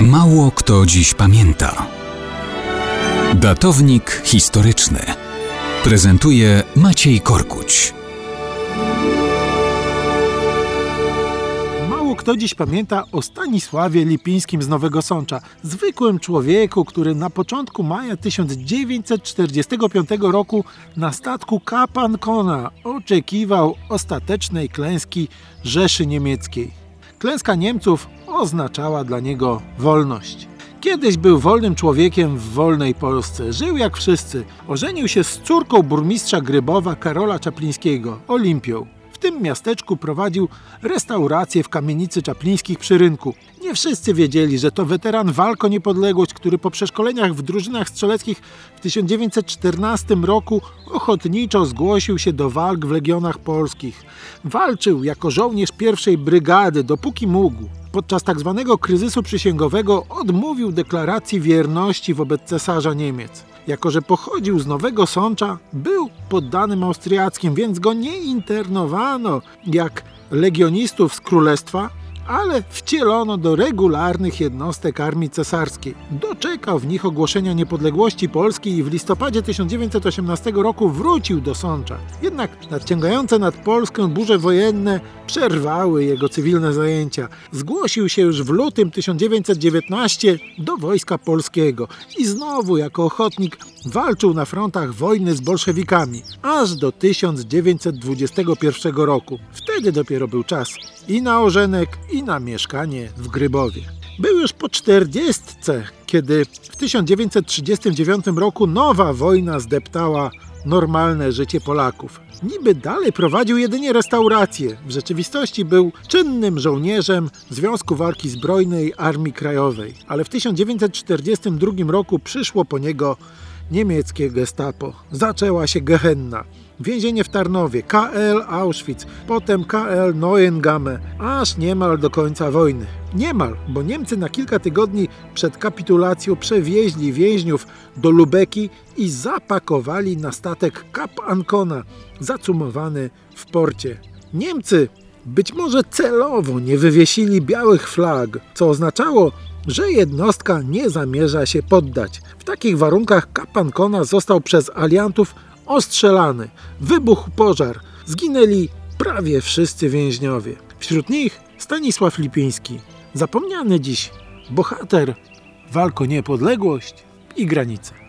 Mało kto dziś pamięta. Datownik historyczny prezentuje Maciej Korkuć. Mało kto dziś pamięta o Stanisławie Lipińskim z Nowego Sącza, zwykłym człowieku, który na początku maja 1945 roku na statku Kapan Kona oczekiwał ostatecznej klęski Rzeszy Niemieckiej. Klęska Niemców oznaczała dla niego wolność. Kiedyś był wolnym człowiekiem w wolnej Polsce. Żył jak wszyscy. Ożenił się z córką burmistrza Grybowa Karola Czaplińskiego, Olimpią. W tym miasteczku prowadził restaurację w kamienicy Czaplińskich przy rynku. Nie wszyscy wiedzieli, że to weteran walk o niepodległość, który po przeszkoleniach w drużynach strzeleckich w 1914 roku ochotniczo zgłosił się do walk w legionach polskich. Walczył jako żołnierz pierwszej brygady, dopóki mógł podczas tzw. Tak kryzysu przysięgowego odmówił deklaracji wierności wobec cesarza Niemiec. Jako, że pochodził z Nowego Sącza, był poddanym austriackim, więc go nie internowano jak legionistów z królestwa, ale wcielono do regularnych jednostek armii cesarskiej. Doczekał w nich ogłoszenia niepodległości Polski i w listopadzie 1918 roku wrócił do Sącza. Jednak nadciągające nad Polskę burze wojenne przerwały jego cywilne zajęcia. Zgłosił się już w lutym 1919 do Wojska Polskiego i znowu jako ochotnik walczył na frontach wojny z bolszewikami, aż do 1921 roku. Wtedy dopiero był czas i na ożenek, i na mieszkanie w Grybowie. Był już po czterdziestce, kiedy w 1939 roku nowa wojna zdeptała normalne życie Polaków. Niby dalej prowadził jedynie restaurację. W rzeczywistości był czynnym żołnierzem Związku Walki Zbrojnej Armii Krajowej. Ale w 1942 roku przyszło po niego niemieckie gestapo. Zaczęła się Gehenna. Więzienie w Tarnowie, KL Auschwitz, potem KL Neuengamme, aż niemal do końca wojny. Niemal, bo Niemcy na kilka tygodni przed kapitulacją przewieźli więźniów do Lubeki i zapakowali na statek Kap Ancona, zacumowany w porcie. Niemcy być może celowo nie wywiesili białych flag, co oznaczało, że jednostka nie zamierza się poddać. W takich warunkach Kap Ancona został przez aliantów ostrzelany. Wybuchł pożar. Zginęli prawie wszyscy więźniowie. Wśród nich Stanisław Lipiński, zapomniany dziś bohater walk o niepodległość i granice.